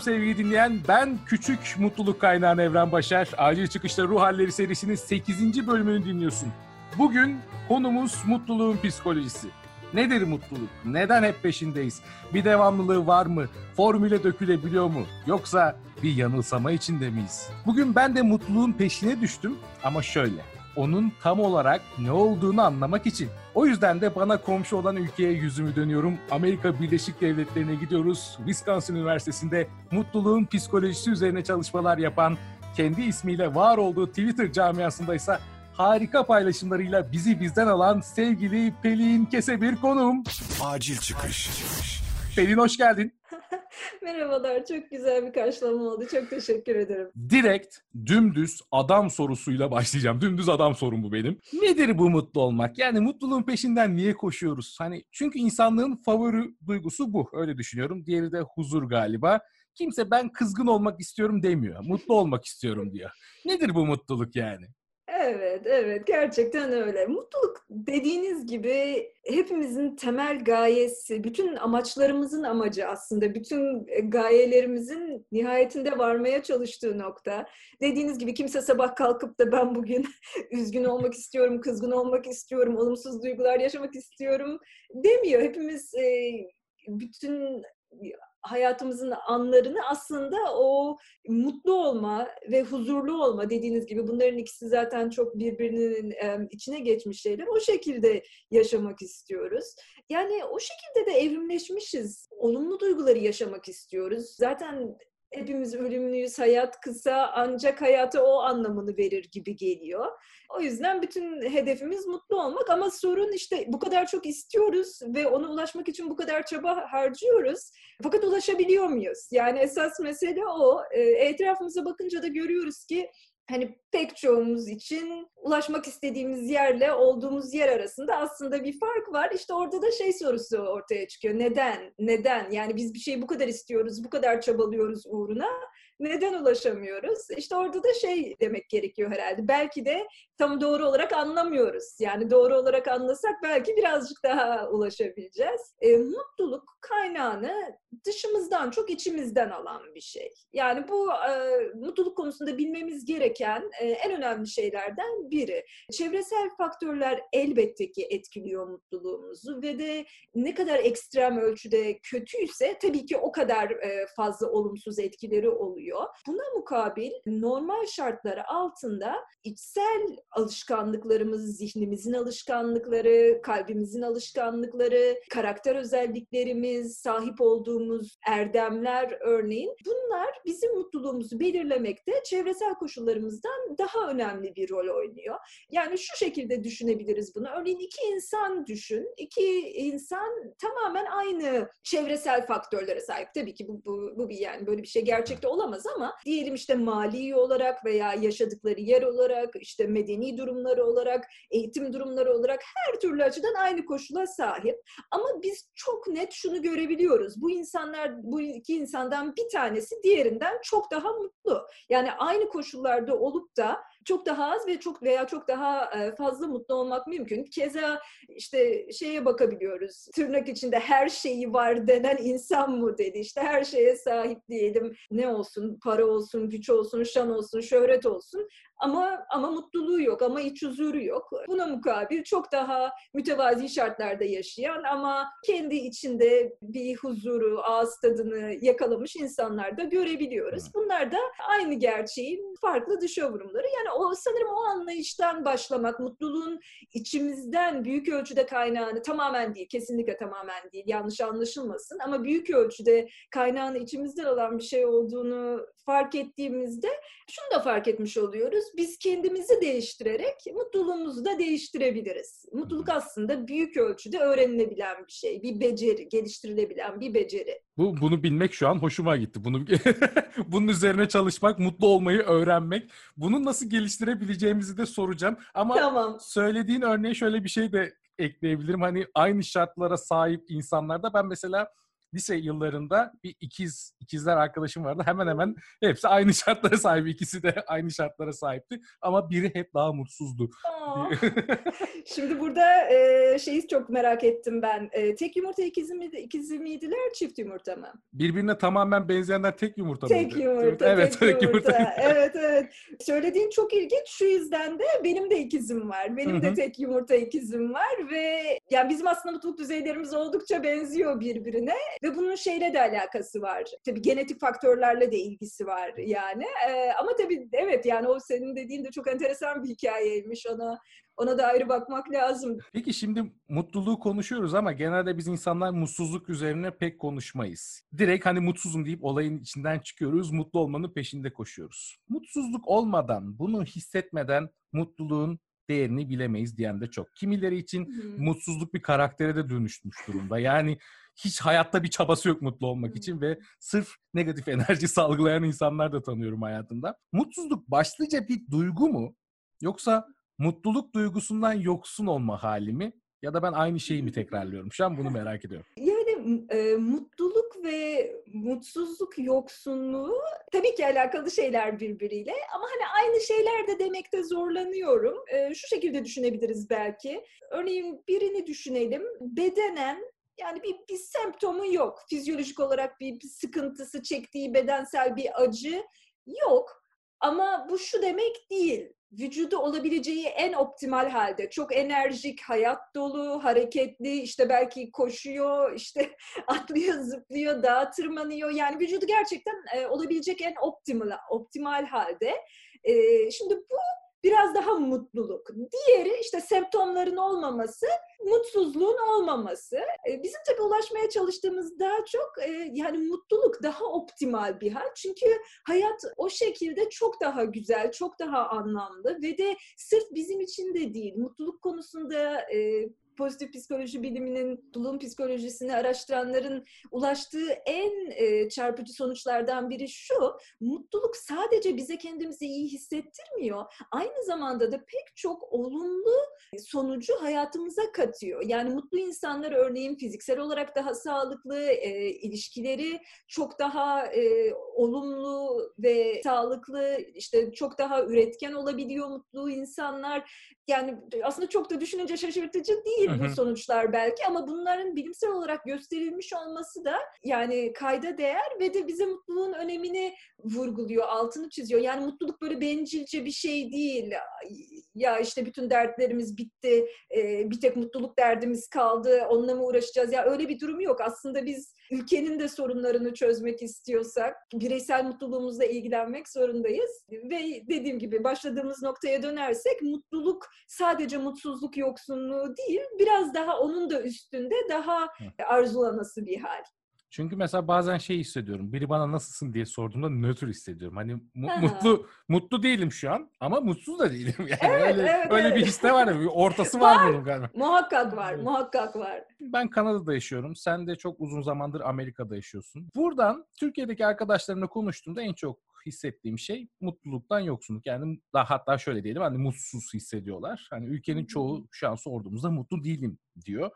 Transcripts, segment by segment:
Selam sevgili dinleyen. Ben küçük mutluluk kaynağı Evren Başar. Acil Çıkışta Ruh Halleri serisinin 8. bölümünü dinliyorsun. Bugün konumuz mutluluğun psikolojisi. Nedir mutluluk? Neden hep peşindeyiz? Bir devamlılığı var mı? Formüle dökülebiliyor mu? Yoksa bir yanılsama içinde miyiz? Bugün ben de mutluluğun peşine düştüm ama şöyle. Onun tam olarak ne olduğunu anlamak için. O yüzden de bana komşu olan ülkeye yüzümü dönüyorum. Amerika Birleşik Devletleri'ne gidiyoruz. Wisconsin Üniversitesi'nde mutluluğun psikolojisi üzerine çalışmalar yapan, kendi ismiyle var olduğu Twitter camiasında ise harika paylaşımlarıyla bizi bizden alan sevgili Pelin Kesebir konuğum. Acil çıkış. Pelin hoş geldin. Merhabalar, çok güzel bir karşılama oldu. Çok teşekkür ederim. Direkt dümdüz adam sorusuyla başlayacağım. Dümdüz adam sorum bu benim. Nedir bu mutlu olmak? Yani mutluluğun peşinden niye koşuyoruz? Hani çünkü insanlığın favori duygusu bu. Öyle düşünüyorum. Diğeri de huzur galiba. Kimse ben kızgın olmak istiyorum demiyor. Mutlu olmak istiyorum diyor. Nedir bu mutluluk yani? Evet, evet gerçekten öyle. Mutluluk dediğiniz gibi hepimizin temel gayesi, bütün amaçlarımızın amacı aslında, bütün e, gayelerimizin nihayetinde varmaya çalıştığı nokta. Dediğiniz gibi kimse sabah kalkıp da ben bugün üzgün olmak istiyorum, kızgın olmak istiyorum, olumsuz duygular yaşamak istiyorum demiyor. Hepimiz e, bütün hayatımızın anlarını aslında o mutlu olma ve huzurlu olma dediğiniz gibi bunların ikisi zaten çok birbirinin içine geçmiş şeyler. O şekilde yaşamak istiyoruz. Yani o şekilde de evrimleşmişiz. Olumlu duyguları yaşamak istiyoruz. Zaten hepimiz ölümlüyüz, hayat kısa ancak hayata o anlamını verir gibi geliyor. O yüzden bütün hedefimiz mutlu olmak ama sorun işte bu kadar çok istiyoruz ve ona ulaşmak için bu kadar çaba harcıyoruz. Fakat ulaşabiliyor muyuz? Yani esas mesele o. E, etrafımıza bakınca da görüyoruz ki hani pek çoğumuz için ulaşmak istediğimiz yerle olduğumuz yer arasında aslında bir fark var. İşte orada da şey sorusu ortaya çıkıyor. Neden? Neden? Yani biz bir şeyi bu kadar istiyoruz, bu kadar çabalıyoruz uğruna neden ulaşamıyoruz? İşte orada da şey demek gerekiyor herhalde. Belki de tam doğru olarak anlamıyoruz. Yani doğru olarak anlasak belki birazcık daha ulaşabileceğiz. E, mutluluk kaynağını dışımızdan çok içimizden alan bir şey. Yani bu e, mutluluk konusunda bilmemiz gereken e, en önemli şeylerden biri. Çevresel faktörler elbette ki etkiliyor mutluluğumuzu ve de ne kadar ekstrem ölçüde kötüyse tabii ki o kadar e, fazla olumsuz etkileri oluyor oluyor. Buna mukabil normal şartları altında içsel alışkanlıklarımız, zihnimizin alışkanlıkları, kalbimizin alışkanlıkları, karakter özelliklerimiz, sahip olduğumuz erdemler örneğin bunlar bizim mutluluğumuzu belirlemekte çevresel koşullarımızdan daha önemli bir rol oynuyor. Yani şu şekilde düşünebiliriz bunu. Örneğin iki insan düşün. İki insan tamamen aynı çevresel faktörlere sahip. Tabii ki bu, bu, bu bir yani böyle bir şey gerçekte olamaz olamaz ama diyelim işte mali olarak veya yaşadıkları yer olarak, işte medeni durumları olarak, eğitim durumları olarak her türlü açıdan aynı koşula sahip. Ama biz çok net şunu görebiliyoruz. Bu insanlar, bu iki insandan bir tanesi diğerinden çok daha mutlu. Yani aynı koşullarda olup da çok daha az ve çok veya çok daha fazla mutlu olmak mümkün. Keza işte şeye bakabiliyoruz. Tırnak içinde her şeyi var denen insan mı dedi. İşte her şeye sahip diyelim. Ne olsun? Para olsun, güç olsun, şan olsun, şöhret olsun. Ama ama mutluluğu yok, ama iç huzuru yok. Buna mukabil çok daha mütevazi şartlarda yaşayan ama kendi içinde bir huzuru, ağız tadını yakalamış insanlar da görebiliyoruz. Bunlar da aynı gerçeğin farklı dışa vurumları. Yani o sanırım o anlayıştan başlamak, mutluluğun içimizden büyük ölçüde kaynağını tamamen değil, kesinlikle tamamen değil, yanlış anlaşılmasın ama büyük ölçüde kaynağını içimizden alan bir şey olduğunu fark ettiğimizde şunu da fark etmiş oluyoruz. Biz kendimizi değiştirerek mutluluğumuzu da değiştirebiliriz. Mutluluk aslında büyük ölçüde öğrenilebilen bir şey, bir beceri, geliştirilebilen bir beceri. Bu bunu bilmek şu an hoşuma gitti. Bunu bunun üzerine çalışmak, mutlu olmayı öğrenmek. Bunu nasıl geliştirebileceğimizi de soracağım. Ama tamam. söylediğin örneğe şöyle bir şey de ekleyebilirim. Hani aynı şartlara sahip insanlarda ben mesela lise yıllarında bir ikiz ikizler arkadaşım vardı. Hemen hemen hepsi aynı şartlara sahip. İkisi de aynı şartlara sahipti. Ama biri hep daha mutsuzdu. Şimdi burada e, şeyi çok merak ettim ben. E, tek yumurta ikizi miydi, ikizi miydiler, çift yumurta mı? Birbirine tamamen benzeyenler tek yumurta Tek mıydı? yumurta, Evet, tek yumurta. evet, evet. Söylediğin çok ilginç. Şu yüzden de benim de ikizim var. Benim de tek yumurta ikizim var ve yani bizim aslında mutluluk düzeylerimiz oldukça benziyor birbirine ve bunun şeyle de alakası var. Tabii genetik faktörlerle de ilgisi var yani. Ee, ama tabii evet yani o senin dediğin de çok enteresan bir hikayeymiş. Ona ona da ayrı bakmak lazım. Peki şimdi mutluluğu konuşuyoruz ama genelde biz insanlar mutsuzluk üzerine pek konuşmayız. Direkt hani mutsuzum deyip olayın içinden çıkıyoruz, mutlu olmanın peşinde koşuyoruz. Mutsuzluk olmadan, bunu hissetmeden mutluluğun değerini bilemeyiz diyen de çok. Kimileri için Hmm. mutsuzluk bir karaktere de dönüşmüş durumda. Yani hiç hayatta bir çabası yok mutlu olmak için ve sırf negatif enerji salgılayan insanlar da tanıyorum hayatımda. Mutsuzluk başlıca bir duygu mu? Yoksa mutluluk duygusundan yoksun olma hali mi? Ya da ben aynı şeyi mi tekrarlıyorum? Şu an bunu merak ediyorum. Yani e, mutluluk ve mutsuzluk yoksunluğu tabii ki alakalı şeyler birbiriyle ama hani aynı şeyler de demekte zorlanıyorum. E, şu şekilde düşünebiliriz belki. Örneğin birini düşünelim. Bedenen yani bir, bir semptomu yok. Fizyolojik olarak bir, bir sıkıntısı çektiği bedensel bir acı yok. Ama bu şu demek değil. Vücudu olabileceği en optimal halde. Çok enerjik, hayat dolu, hareketli, işte belki koşuyor, işte atlıyor, zıplıyor, dağa tırmanıyor. Yani vücudu gerçekten e, olabilecek en optimal, optimal halde. E, şimdi bu biraz daha mutluluk. Diğeri işte semptomların olmaması, mutsuzluğun olmaması. E, Bizim tabii ulaşmaya çalıştığımız daha çok e, yani mutluluk daha optimal bir hal. Çünkü hayat o şekilde çok daha güzel, çok daha anlamlı ve de sırf bizim için de değil. Mutluluk konusunda e, pozitif psikoloji biliminin, mutluluğun psikolojisini araştıranların ulaştığı en e, çarpıcı sonuçlardan biri şu. Mutluluk sadece bize kendimizi iyi hissettirmiyor. Aynı zamanda da pek çok olumlu sonucu hayatımıza katıyor. Yani mutlu insanlar örneğin fiziksel olarak daha sağlıklı, e, ilişkileri çok daha e, olumlu ve sağlıklı, işte çok daha üretken olabiliyor mutlu insanlar. Yani aslında çok da düşününce şaşırtıcı değil bu sonuçlar belki ama bunların bilimsel olarak gösterilmiş olması da yani kayda değer ve de bize mutluluğun önemini vurguluyor, altını çiziyor. Yani mutluluk böyle bencilce bir şey değil. Ya işte bütün dertlerimiz bitti, e, bir tek mutluluk derdimiz kaldı, onunla mı uğraşacağız? Ya öyle bir durum yok. Aslında biz ülkenin de sorunlarını çözmek istiyorsak bireysel mutluluğumuzla ilgilenmek zorundayız. Ve dediğim gibi başladığımız noktaya dönersek mutluluk sadece mutsuzluk yoksunluğu değil, biraz daha onun da üstünde daha arzulanası bir hal. Çünkü mesela bazen şey hissediyorum. Biri bana nasılsın diye sorduğunda nötr hissediyorum. Hani mu- mutlu mutlu değilim şu an ama mutsuz da değilim. Yani Evet, öyle, evet, öyle bir evet. his de var ya. Bir ortası var, Var. bunun galiba. Muhakkak var, muhakkak var. Ben Kanada'da yaşıyorum. Sen de çok uzun zamandır Amerika'da yaşıyorsun. Buradan Türkiye'deki arkadaşlarımla konuştuğumda en çok hissettiğim şey mutluluktan yoksunluk. Yani daha hatta şöyle diyelim hani mutsuz hissediyorlar. Hani ülkenin çoğu şu an sorduğumuzda mutlu değilim diyor.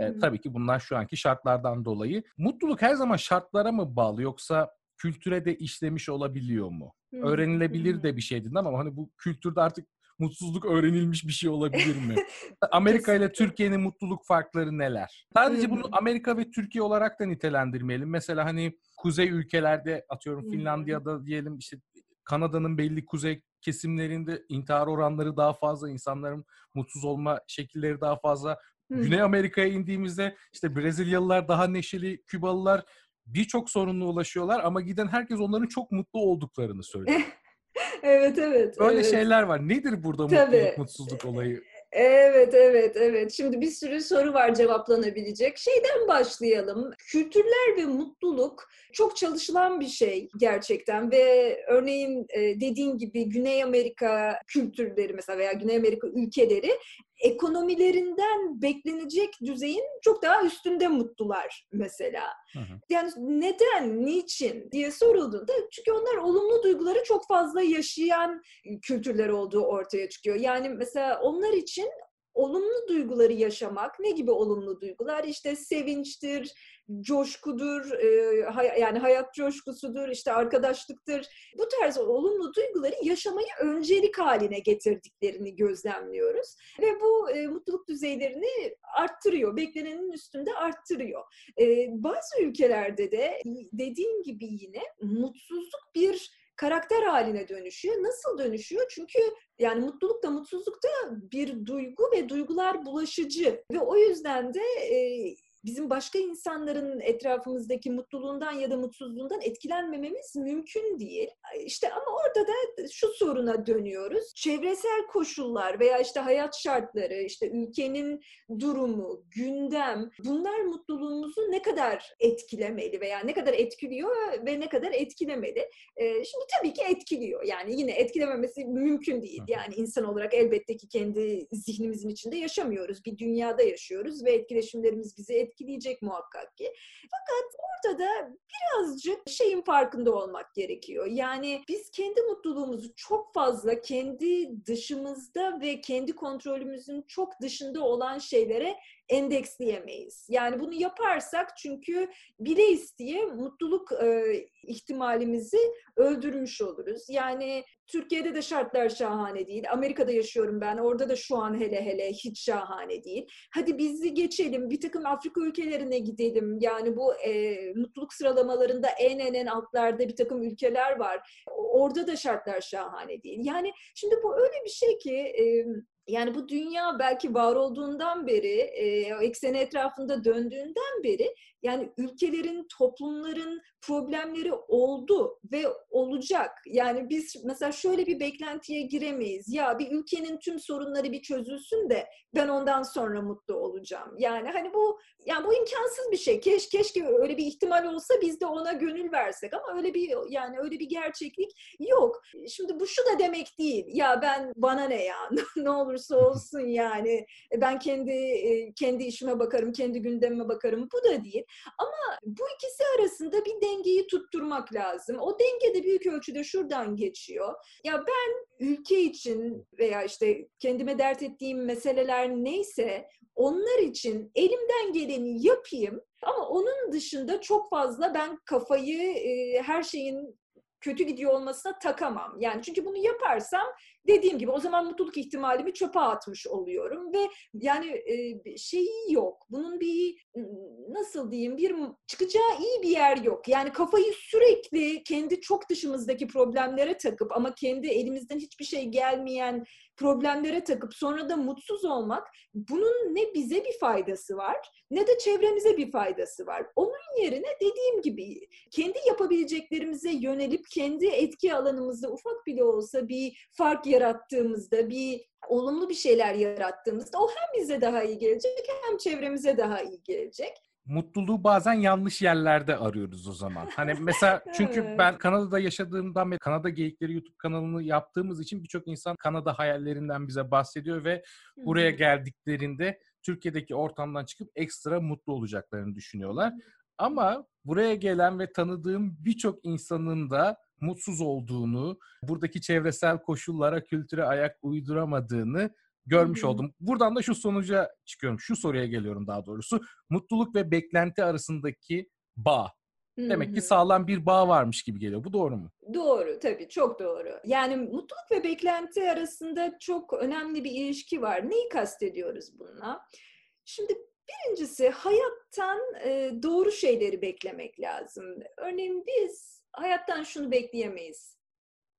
E, tabii ki bunlar şu anki şartlardan dolayı. Mutluluk her zaman şartlara mı bağlı yoksa kültüre de işlemiş olabiliyor mu? Hı. Öğrenilebilir de bir şey dedin ama hani bu kültürde artık mutsuzluk öğrenilmiş bir şey olabilir mi? Amerika ile. Türkiye'nin mutluluk farkları neler? Sadece bunu. Amerika ve Türkiye olarak da nitelendirmeyelim. Mesela hani kuzey ülkelerde atıyorum. Finlandiya'da diyelim işte Kanada'nın belli kuzey kesimlerinde intihar oranları daha fazla, insanların mutsuz olma şekilleri daha fazla. Güney Amerika'ya indiğimizde işte Brezilyalılar daha neşeli, Kübalılar birçok sorunla ulaşıyorlar ama giden herkes onların çok mutlu olduklarını söylüyor. Evet, evet. Böyle evet. şeyler var. Nedir burada Tabii. mutluluk, mutsuzluk olayı? Evet, evet, evet. Şimdi bir sürü soru var cevaplanabilecek. Şeyden başlayalım. Kültürler ve mutluluk çok çalışılan bir şey gerçekten ve örneğin e, dediğin gibi Güney Amerika kültürleri mesela veya Güney Amerika ülkeleri ekonomilerinden beklenecek düzeyin çok daha üstünde mutlular mesela. Hı hı. Yani neden, niçin diye sorulduğunda çünkü onlar olumlu duyguları çok fazla yaşayan kültürler olduğu ortaya çıkıyor. Yani mesela onlar için olumlu duyguları yaşamak. Ne gibi olumlu duygular? İşte sevinçtir, coşkudur, e, yani hayat coşkusudur, işte arkadaşlıktır. Bu tarz olumlu duyguları yaşamayı öncelik haline getirdiklerini gözlemliyoruz. Ve bu e, mutluluk düzeylerini arttırıyor, beklenenin üstünde arttırıyor. E, bazı ülkelerde de dediğim gibi yine mutsuzluk bir karakter haline dönüşüyor. Nasıl dönüşüyor? Çünkü yani mutluluk da mutsuzluk da bir duygu ve duygular bulaşıcı ve o yüzden de e, bizim başka insanların etrafımızdaki mutluluğundan ya da mutsuzluğundan etkilenmememiz mümkün değil. İşte ama orada da şu soruna dönüyoruz. Çevresel koşullar veya işte hayat şartları, işte ülkenin durumu, gündem bunlar mutluluğumuzu ne kadar etkilemeli veya ne kadar etkiliyor ve ne kadar etkilemeli? Şimdi tabii ki etkiliyor. Yani yine etkilememesi mümkün değil. Yani insan olarak elbette ki kendi zihnimizin içinde yaşamıyoruz. Bir dünyada yaşıyoruz ve etkileşimlerimiz bizi etkiliyor etkileyecek muhakkak ki. Fakat orada da birazcık şeyin farkında olmak gerekiyor. Yani biz kendi mutluluğumuzu çok fazla kendi dışımızda ve kendi kontrolümüzün çok dışında olan şeylere endeksleyemeyiz. Yani bunu yaparsak çünkü bile isteye mutluluk e, ihtimalimizi öldürmüş oluruz. Yani Türkiye'de de şartlar şahane değil. Amerika'da yaşıyorum ben. Orada da şu an hele hele hiç şahane değil. Hadi bizi geçelim. Bir takım Afrika ülkelerine gidelim. Yani bu e, mutluluk sıralamalarında en en en altlarda bir takım ülkeler var. Orada da şartlar şahane değil. Yani şimdi bu öyle bir şey ki e, yani bu dünya belki var olduğundan beri, e, ekseni etrafında döndüğünden beri yani ülkelerin, toplumların problemleri oldu ve olacak. Yani biz mesela şöyle bir beklentiye giremeyiz. Ya bir ülkenin tüm sorunları bir çözülsün de ben ondan sonra mutlu olacağım. Yani hani bu yani bu imkansız bir şey. Keş, keşke öyle bir ihtimal olsa biz de ona gönül versek ama öyle bir yani öyle bir gerçeklik yok. Şimdi bu şu da demek değil. Ya ben bana ne ya ne olursa olsun yani ben kendi kendi işime bakarım, kendi gündemime bakarım. Bu da değil. Ama bu ikisi arasında bir dengeyi tutturmak lazım. O denge de büyük ölçüde şuradan geçiyor. Ya ben ülke için veya işte kendime dert ettiğim meseleler neyse onlar için elimden geleni yapayım ama onun dışında çok fazla ben kafayı e, her şeyin kötü gidiyor olmasına takamam. Yani çünkü bunu yaparsam dediğim gibi o zaman mutluluk ihtimalimi çöpe atmış oluyorum ve yani e, şeyi yok. Bunun bir nasıl diyeyim bir çıkacağı iyi bir yer yok. Yani kafayı sürekli kendi çok dışımızdaki problemlere takıp ama kendi elimizden hiçbir şey gelmeyen problemlere takıp sonra da mutsuz olmak bunun ne bize bir faydası var ne de çevremize bir faydası var. Onun yerine dediğim gibi kendi yapabileceklerimize yönelip kendi etki alanımızda ufak bile olsa bir fark yarattığımızda, bir olumlu bir şeyler yarattığımızda o hem bize daha iyi gelecek hem çevremize daha iyi gelecek mutluluğu bazen yanlış yerlerde arıyoruz o zaman. Hani mesela çünkü ben Kanada'da yaşadığımdan beri Kanada Geyikleri YouTube kanalını yaptığımız için birçok insan Kanada hayallerinden bize bahsediyor ve buraya geldiklerinde Türkiye'deki ortamdan çıkıp ekstra mutlu olacaklarını düşünüyorlar. Ama buraya gelen ve tanıdığım birçok insanın da mutsuz olduğunu, buradaki çevresel koşullara, kültüre ayak uyduramadığını görmüş Hı-hı. oldum. Buradan da şu sonuca çıkıyorum. Şu soruya geliyorum daha doğrusu. Mutluluk ve beklenti arasındaki bağ. Hı-hı. Demek ki sağlam bir bağ varmış gibi geliyor. Bu doğru mu? Doğru tabii çok doğru. Yani mutluluk ve beklenti arasında çok önemli bir ilişki var. Neyi kastediyoruz bununla? Şimdi birincisi hayattan e, doğru şeyleri beklemek lazım. Örneğin biz hayattan şunu bekleyemeyiz.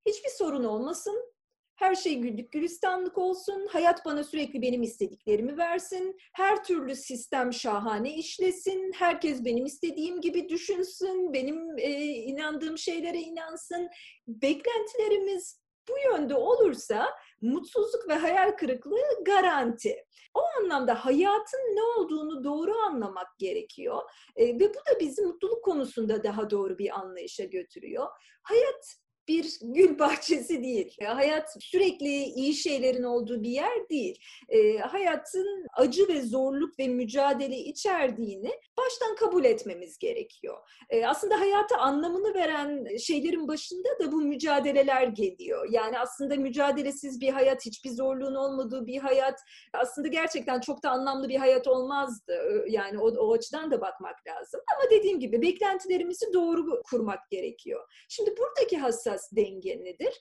Hiçbir sorun olmasın, her şey güllük gülistanlık olsun, hayat bana sürekli benim istediklerimi versin, her türlü sistem şahane işlesin, herkes benim istediğim gibi düşünsün, benim e, inandığım şeylere inansın. Beklentilerimiz bu yönde olursa mutsuzluk ve hayal kırıklığı garanti. O anlamda hayatın ne olduğunu doğru anlamak gerekiyor e, ve bu da bizi mutluluk konusunda daha doğru bir anlayışa götürüyor. Hayat bir gül bahçesi değil. Hayat sürekli iyi şeylerin olduğu bir yer değil. E, hayatın acı ve zorluk ve mücadele içerdiğini baştan kabul etmemiz gerekiyor. E, aslında hayata anlamını veren şeylerin başında da bu mücadeleler geliyor. Yani aslında mücadelesiz bir hayat, hiçbir zorluğun olmadığı bir hayat aslında gerçekten çok da anlamlı bir hayat olmazdı. Yani o, o açıdan da bakmak lazım. Ama dediğim gibi beklentilerimizi doğru kurmak gerekiyor. Şimdi buradaki hassas denge nedir?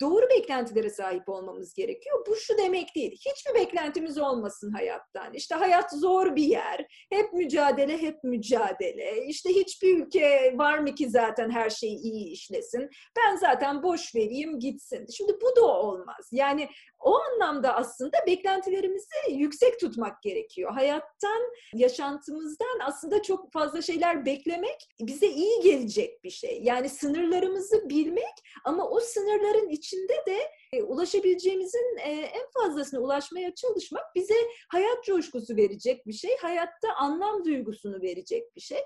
Doğru beklentilere sahip olmamız gerekiyor. Bu şu demek değil. Hiçbir beklentimiz olmasın hayattan. İşte hayat zor bir yer. Hep mücadele, hep mücadele. İşte hiçbir ülke var mı ki zaten her şey iyi işlesin. Ben zaten boş vereyim gitsin. Şimdi bu da olmaz. Yani o anlamda aslında beklentilerimizi yüksek tutmak gerekiyor. Hayattan, yaşantımızdan aslında çok fazla şeyler beklemek bize iyi gelecek bir şey. Yani sınırlarımızı bilmek ama o sınırların içinde de e, ulaşabileceğimizin e, en fazlasına ulaşmaya çalışmak bize hayat coşkusu verecek bir şey, hayatta anlam duygusunu verecek bir şey.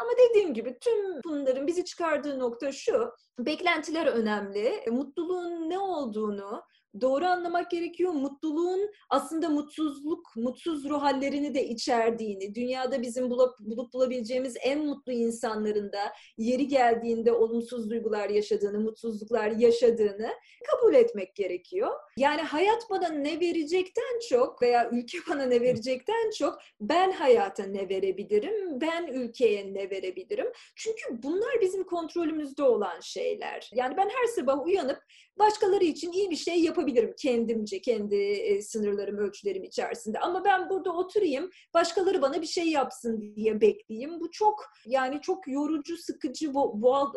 Ama dediğim gibi tüm bunların bizi çıkardığı nokta şu, beklentiler önemli, e, mutluluğun ne olduğunu, doğru anlamak gerekiyor. Mutluluğun aslında mutsuzluk, mutsuz ruh hallerini de içerdiğini, dünyada bizim bulup, bulup bulabileceğimiz en mutlu insanların da yeri geldiğinde olumsuz duygular yaşadığını, mutsuzluklar yaşadığını kabul etmek gerekiyor. Yani hayat bana ne verecekten çok veya ülke bana ne verecekten çok ben hayata ne verebilirim, ben ülkeye ne verebilirim. Çünkü bunlar bizim kontrolümüzde olan şeyler. Yani ben her sabah uyanıp başkaları için iyi bir şey yapabilirim kendimce, kendi e, sınırlarım, ölçülerim içerisinde. Ama ben burada oturayım, başkaları bana bir şey yapsın diye bekleyeyim. Bu çok yani çok yorucu, sıkıcı,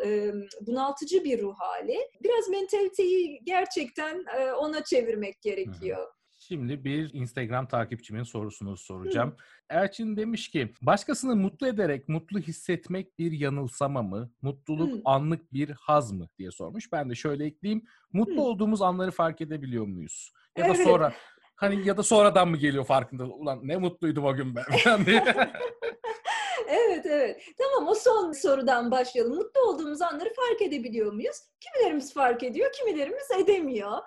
e, bunaltıcı bir ruh hali. Biraz mentaliteyi gerçekten e, ona çevirmek gerekiyor. Hı hı. Şimdi bir Instagram takipçimin sorusunu soracağım. Hı. Elçin demiş ki, başkasını mutlu ederek mutlu hissetmek bir yanılsama mı? Mutluluk Hı. anlık bir haz mı diye sormuş. Ben de şöyle ekleyeyim. Mutlu Hı. olduğumuz anları fark edebiliyor muyuz? Ya da evet. sonra hani ya da sonradan mı geliyor farkında? Ulan ne mutluydum o gün ben. evet evet. Tamam o son sorudan başlayalım. Mutlu olduğumuz anları fark edebiliyor muyuz? Kimilerimiz fark ediyor, kimilerimiz edemiyor.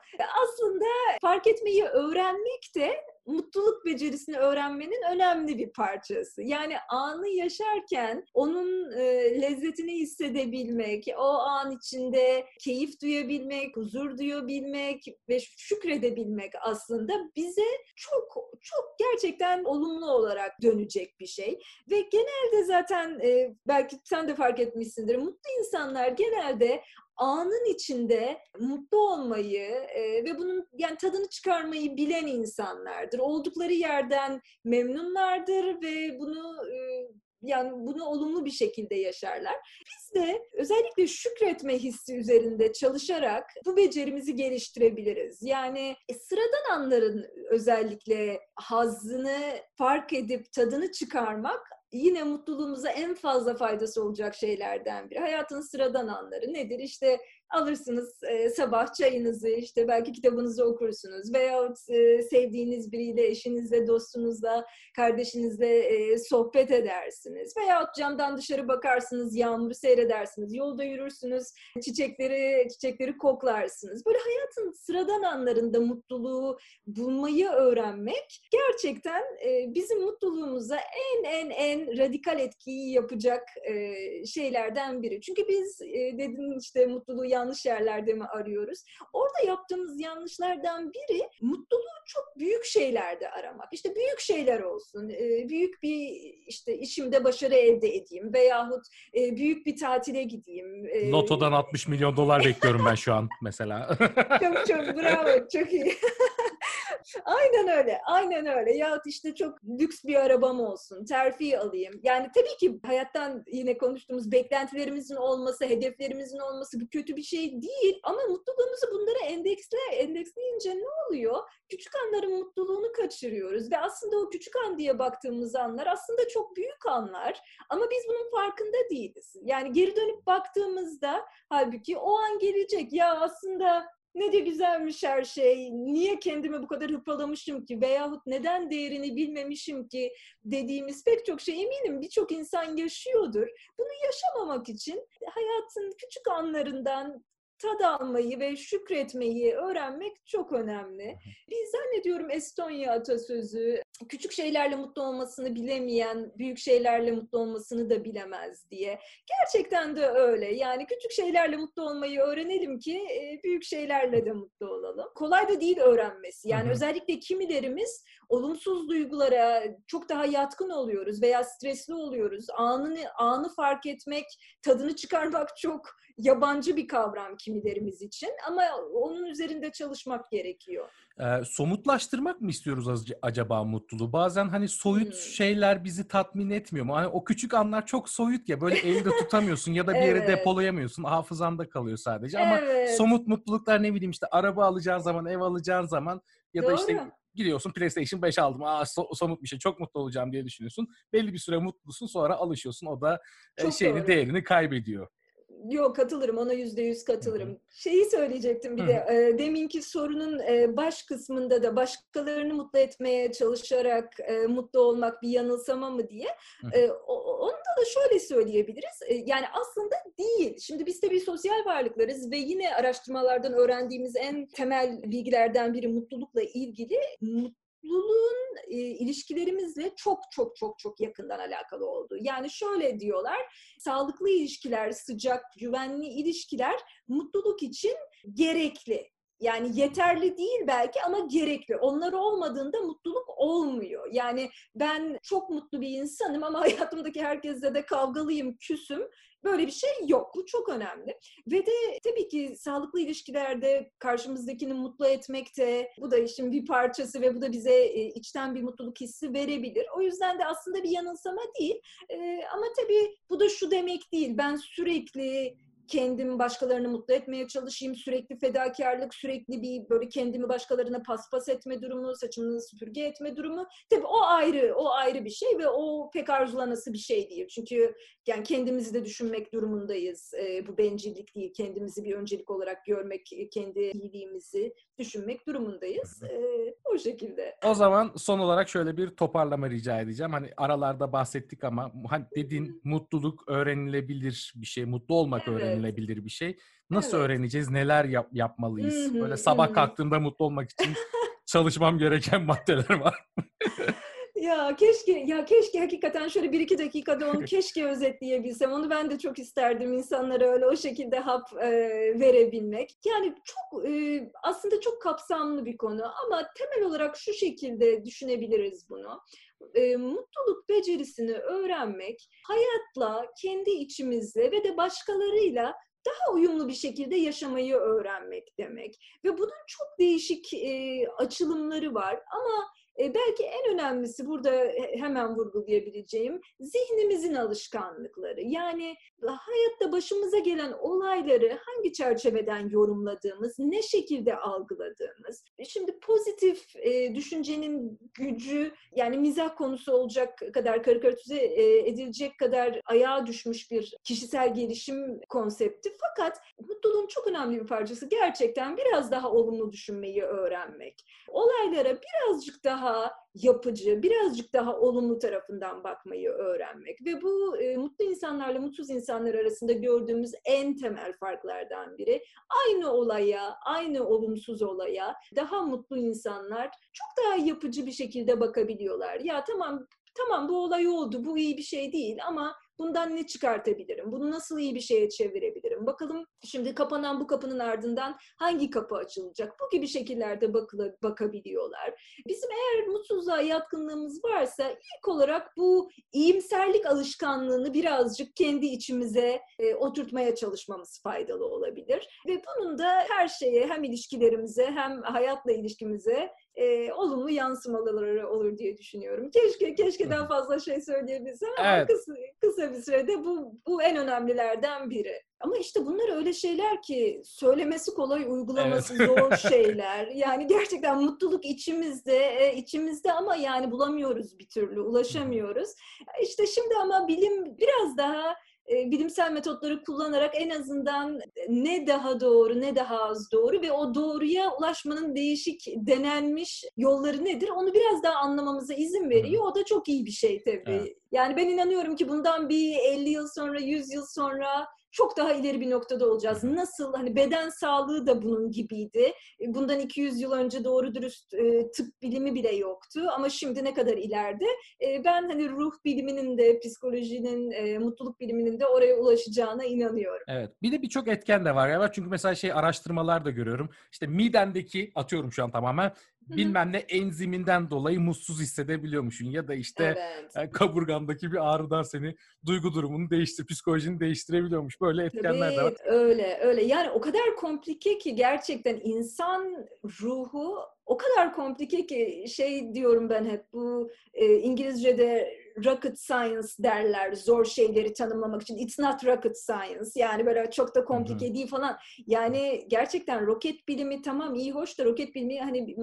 Aslında fark etmeyi öğrenmek de mutluluk becerisini öğrenmenin önemli bir parçası. Yani anı yaşarken onun e, lezzetini hissedebilmek, o an içinde keyif duyabilmek, huzur duyabilmek ve şükredebilmek aslında bize çok çok gerçekten olumlu olarak dönecek bir şey. Ve genelde zaten e, belki sen de fark etmişsindir. Mutlu insanlar genelde anın içinde mutlu olmayı e, ve bunun yani tadını çıkarmayı bilen insanlardır. Oldukları yerden memnunlardır ve bunu e, yani bunu olumlu bir şekilde yaşarlar. Biz de özellikle şükretme hissi üzerinde çalışarak bu becerimizi geliştirebiliriz. Yani e, sıradan anların özellikle hazzını fark edip tadını çıkarmak yine mutluluğumuza en fazla faydası olacak şeylerden biri. Hayatın sıradan anları nedir? İşte alırsınız e, sabah çayınızı, işte belki kitabınızı okursunuz veya e, sevdiğiniz biriyle, eşinizle, dostunuzla, kardeşinizle e, sohbet edersiniz. Veya camdan dışarı bakarsınız, yağmuru seyredersiniz, yolda yürürsünüz, çiçekleri çiçekleri koklarsınız. Böyle hayatın sıradan anlarında mutluluğu bulmayı öğrenmek gerçekten e, bizim mutluluğumuza en en en radikal etkiyi yapacak e, şeylerden biri. Çünkü biz e, dedin işte mutluluğu yanlış yerlerde mi arıyoruz? Orada yaptığımız yanlışlardan biri mutluluğu çok büyük şeylerde aramak. İşte büyük şeyler olsun, e, büyük bir işte işimde başarı elde edeyim veyahut e, büyük bir tatile gideyim. E, Loto'dan 60 milyon dolar bekliyorum ben şu an mesela. çok çok bravo, çok iyi. aynen öyle, aynen öyle. Ya işte çok lüks bir arabam olsun, terfi alayım. Yani tabii ki hayattan yine konuştuğumuz beklentilerimizin olması, hedeflerimizin olması bu kötü bir şey değil. Ama mutluluğumuzu bunlara endeksle, endeksleyince ne oluyor? Küçük anların mutluluğunu kaçırıyoruz ve aslında o küçük an diye baktığımız anlar aslında çok büyük anlar. Ama biz bunun farkında değiliz. Yani geri dönüp baktığımızda halbuki o an gelecek. Ya aslında ne de güzelmiş her şey, niye kendimi bu kadar hırpalamışım ki veyahut neden değerini bilmemişim ki dediğimiz pek çok şey eminim birçok insan yaşıyordur. Bunu yaşamamak için hayatın küçük anlarından tad almayı ve şükretmeyi öğrenmek çok önemli. Bir zannediyorum Estonya atasözü küçük şeylerle mutlu olmasını bilemeyen büyük şeylerle mutlu olmasını da bilemez diye. Gerçekten de öyle. Yani küçük şeylerle mutlu olmayı öğrenelim ki e, büyük şeylerle de mutlu olalım. Kolay da değil öğrenmesi. Yani özellikle kimilerimiz olumsuz duygulara çok daha yatkın oluyoruz veya stresli oluyoruz. Anını anı fark etmek, tadını çıkarmak çok yabancı bir kavram kimilerimiz için ama onun üzerinde çalışmak gerekiyor. Ee, somutlaştırmak mı istiyoruz acaba mutluluğu? Bazen hani soyut hmm. şeyler bizi tatmin etmiyor mu? Hani o küçük anlar çok soyut ya böyle elde tutamıyorsun ya da bir yere evet. depolayamıyorsun. Hafızanda kalıyor sadece. Ama evet. somut mutluluklar ne bileyim işte araba alacağın zaman, ev alacağın zaman ya da Doğru. işte gidiyorsun PlayStation 5 aldım. Aa so- somut bir şey çok mutlu olacağım diye düşünüyorsun. Belli bir süre mutlusun sonra alışıyorsun. O da e, çok şeyini doğru. değerini kaybediyor. Yok katılırım ona yüzde yüz katılırım. Hı-hı. Şeyi söyleyecektim bir Hı-hı. de e, deminki sorunun e, baş kısmında da başkalarını mutlu etmeye çalışarak e, mutlu olmak bir yanılsama mı diye. E, onda da şöyle söyleyebiliriz. E, yani aslında değil. Şimdi biz de bir sosyal varlıklarız ve yine araştırmalardan öğrendiğimiz en temel bilgilerden biri mutlulukla ilgili mutluluğun e, ilişkilerimizle çok çok çok çok yakından alakalı olduğu. Yani şöyle diyorlar, sağlıklı ilişkiler, sıcak, güvenli ilişkiler mutluluk için gerekli. Yani yeterli değil belki ama gerekli. Onlar olmadığında mutluluk olmuyor. Yani ben çok mutlu bir insanım ama hayatımdaki herkesle de kavgalıyım, küsüm. Böyle bir şey yok. Bu çok önemli. Ve de tabii ki sağlıklı ilişkilerde karşımızdakini mutlu etmekte bu da işin bir parçası ve bu da bize e, içten bir mutluluk hissi verebilir. O yüzden de aslında bir yanılsama değil. E, ama tabii bu da şu demek değil. Ben sürekli kendimi başkalarını mutlu etmeye çalışayım. Sürekli fedakarlık, sürekli bir böyle kendimi başkalarına paspas etme durumu, saçımı süpürge etme durumu. Tabii o ayrı, o ayrı bir şey ve o pek arzulanası bir şey değil. Çünkü yani kendimizi de düşünmek durumundayız. E, bu bencillik değil. Kendimizi bir öncelik olarak görmek, kendi iyiliğimizi düşünmek durumundayız. E, o şekilde. O zaman son olarak şöyle bir toparlama rica edeceğim. Hani aralarda bahsettik ama hani dediğin mutluluk öğrenilebilir bir şey. Mutlu olmak evet. öğrenilebilir bir şey. Nasıl evet. öğreneceğiz? Neler yap- yapmalıyız? Böyle sabah kalktığımda mutlu olmak için çalışmam gereken maddeler var. Ya keşke ya keşke hakikaten şöyle bir iki dakikada onu keşke özetleyebilsem. Onu ben de çok isterdim insanlara öyle o şekilde hap e, verebilmek. Yani çok e, aslında çok kapsamlı bir konu ama temel olarak şu şekilde düşünebiliriz bunu. E, mutluluk becerisini öğrenmek hayatla, kendi içimizle ve de başkalarıyla daha uyumlu bir şekilde yaşamayı öğrenmek demek. Ve bunun çok değişik e, açılımları var ama belki en önemlisi burada hemen vurgulayabileceğim zihnimizin alışkanlıkları. Yani hayatta başımıza gelen olayları hangi çerçeveden yorumladığımız, ne şekilde algıladığımız. Şimdi pozitif e, düşüncenin gücü yani mizah konusu olacak kadar karikatüze e, edilecek kadar ayağa düşmüş bir kişisel gelişim konsepti. Fakat mutluluğun çok önemli bir parçası gerçekten biraz daha olumlu düşünmeyi öğrenmek. Olaylara birazcık daha daha yapıcı, birazcık daha olumlu tarafından bakmayı öğrenmek. Ve bu e, mutlu insanlarla mutsuz insanlar arasında gördüğümüz en temel farklardan biri. Aynı olaya, aynı olumsuz olaya daha mutlu insanlar çok daha yapıcı bir şekilde bakabiliyorlar. Ya tamam tamam bu olay oldu, bu iyi bir şey değil ama Bundan ne çıkartabilirim? Bunu nasıl iyi bir şeye çevirebilirim? Bakalım şimdi kapanan bu kapının ardından hangi kapı açılacak? Bu gibi şekillerde bakıla, bakabiliyorlar. Bizim eğer mutsuzluğa yatkınlığımız varsa ilk olarak bu iyimserlik alışkanlığını birazcık kendi içimize e, oturtmaya çalışmamız faydalı olabilir. Ve bunun da her şeye hem ilişkilerimize hem hayatla ilişkimize e, olumlu yansımaları olur diye düşünüyorum. Keşke keşke daha fazla şey söyleyebilsem ama evet. kısa, kısa bir sürede bu, bu en önemlilerden biri. Ama işte bunlar öyle şeyler ki söylemesi kolay, uygulaması evet. zor şeyler. Yani gerçekten mutluluk içimizde, e, içimizde ama yani bulamıyoruz bir türlü, ulaşamıyoruz. İşte şimdi ama bilim biraz daha bilimsel metotları kullanarak en azından ne daha doğru ne daha az doğru ve o doğruya ulaşmanın değişik denenmiş yolları nedir onu biraz daha anlamamıza izin veriyor. O da çok iyi bir şey tabii. Evet. Yani ben inanıyorum ki bundan bir 50 yıl sonra, 100 yıl sonra çok daha ileri bir noktada olacağız. Nasıl hani beden sağlığı da bunun gibiydi. E, bundan 200 yıl önce doğru dürüst e, tıp bilimi bile yoktu ama şimdi ne kadar ileride. E, ben hani ruh biliminin de psikolojinin, e, mutluluk biliminin de oraya ulaşacağına inanıyorum. Evet. Bir de birçok etken de var ya. Çünkü mesela şey araştırmalar da görüyorum. İşte midendeki atıyorum şu an tamamen bilmem ne enziminden dolayı mutsuz hissedebiliyormuşsun ya da işte Evet. yani kaburgandaki bir ağrıdan seni duygu durumunu değiştir, psikolojini değiştirebiliyormuş. Böyle etkenler de var. Tabii öyle öyle. Yani o kadar komplike ki gerçekten insan ruhu o kadar komplike ki şey diyorum ben hep bu e, İngilizce'de rocket science derler zor şeyleri tanımlamak için. It's not rocket science. Yani böyle çok da komplike değil falan. Yani gerçekten roket bilimi tamam iyi hoş da roket bilimi hani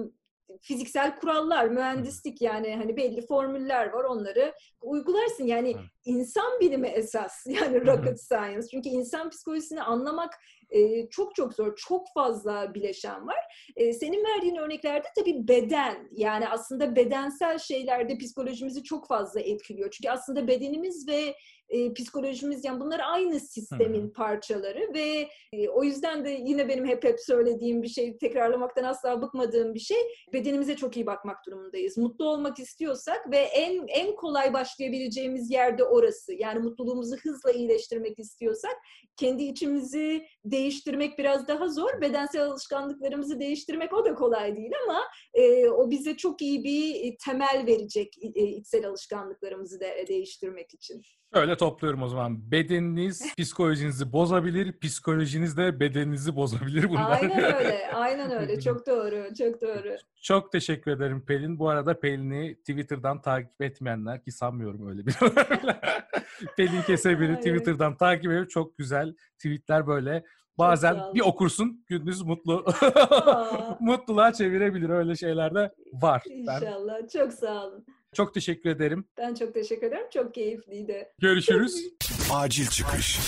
fiziksel kurallar, mühendislik yani hani belli formüller var onları uygularsın. Yani Evet. insan bilimi esas yani rocket science. Çünkü insan psikolojisini anlamak e, çok çok zor. Çok fazla bileşen var. E, senin verdiğin örneklerde tabii beden yani aslında bedensel şeylerde psikolojimizi çok fazla etkiliyor. Çünkü aslında bedenimiz ve e, psikolojimiz yani bunlar aynı sistemin parçaları ve e, o yüzden de yine benim hep hep söylediğim bir şey tekrarlamaktan asla bıkmadığım bir şey bedenimize çok iyi bakmak durumundayız. Mutlu olmak istiyorsak ve en en kolay başlayabileceğimiz yerde orası. Yani mutluluğumuzu hızla iyileştirmek istiyorsak kendi içimizi değiştirmek biraz daha zor. Bedensel alışkanlıklarımızı değiştirmek o da kolay değil ama e, o bize çok iyi bir e, temel verecek e, içsel alışkanlıklarımızı de, değiştirmek için. Öyle topluyorum o zaman. Bedeniniz psikolojinizi bozabilir, psikolojiniz de bedeninizi bozabilir bunlar. Aynen öyle, aynen öyle. Çok doğru, çok doğru. Çok teşekkür ederim Pelin. Bu arada Pelin'i Twitter'dan takip etmeyenler ki sanmıyorum öyle bir Pelin Kesebil'i Ay, Twitter'dan takip edip çok güzel tweetler böyle. Bazen bir okursun gündüz mutlu mutluluğa çevirebilir öyle şeyler de var. Ben İnşallah. Çok sağ olun. Çok teşekkür ederim. Ben çok teşekkür ederim. Çok keyifliydi. Görüşürüz. Acil çıkış.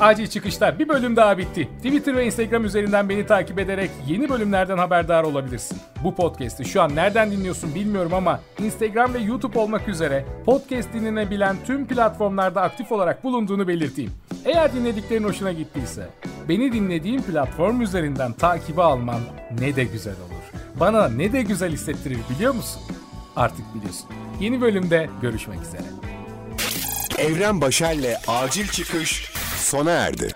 Acil çıkışlar bir bölüm daha bitti. Twitter ve Instagram üzerinden beni takip ederek yeni bölümlerden haberdar olabilirsin. Bu podcast'i şu an nereden dinliyorsun bilmiyorum ama Instagram ve YouTube olmak üzere podcast dinlenebilen tüm platformlarda aktif olarak bulunduğunu belirteyim. Eğer dinlediklerin hoşuna gittiyse beni dinlediğin platform üzerinden takibi alman ne de güzel olur. Bana ne de güzel hissettirir biliyor musun? Artık biliyorsun. Yeni bölümde görüşmek üzere. Evren Başer'le acil çıkış sona erdi.